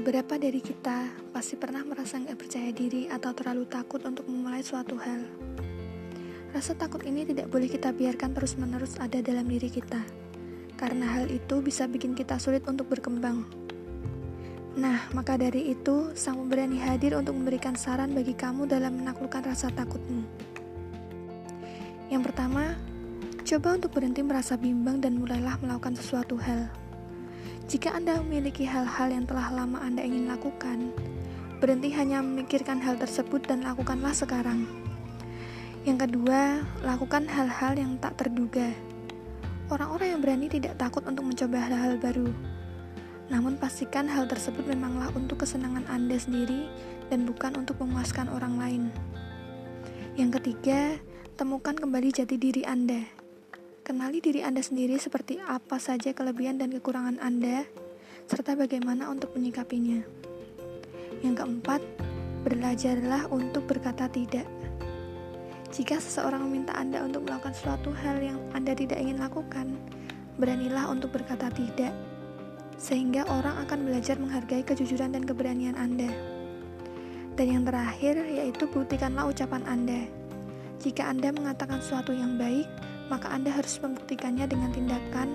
Beberapa dari kita pasti pernah merasa nggak percaya diri atau terlalu takut untuk memulai suatu hal. Rasa takut ini tidak boleh kita biarkan terus-menerus ada dalam diri kita, karena hal itu bisa bikin kita sulit untuk berkembang. Nah, maka dari itu, Sang Pemberani hadir untuk memberikan saran bagi kamu dalam menaklukkan rasa takutmu. Yang pertama, coba untuk berhenti merasa bimbang dan mulailah melakukan sesuatu hal. Jika Anda memiliki hal-hal yang telah lama Anda ingin lakukan, berhenti hanya memikirkan hal tersebut dan lakukanlah sekarang. Yang kedua, lakukan hal-hal yang tak terduga. Orang-orang yang berani tidak takut untuk mencoba hal-hal baru. Namun pastikan hal tersebut memanglah untuk kesenangan Anda sendiri dan bukan untuk memuaskan orang lain. Yang ketiga, temukan kembali jati diri Anda. Kenali diri Anda sendiri seperti apa saja kelebihan dan kekurangan Anda, serta bagaimana untuk menyikapinya. Yang keempat, belajarlah untuk berkata tidak. Jika seseorang meminta Anda untuk melakukan suatu hal yang Anda tidak ingin lakukan, beranilah untuk berkata tidak, sehingga orang akan belajar menghargai kejujuran dan keberanian Anda. Dan yang terakhir, yaitu buktikanlah ucapan Anda. Jika Anda mengatakan sesuatu yang baik, maka Anda harus membuktikannya dengan tindakan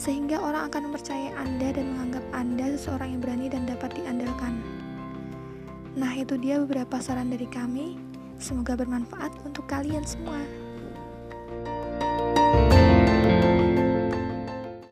sehingga orang akan mempercayai Anda dan menganggap Anda seseorang yang berani dan dapat diandalkan. Nah, itu dia beberapa saran dari kami. Semoga bermanfaat untuk kalian semua.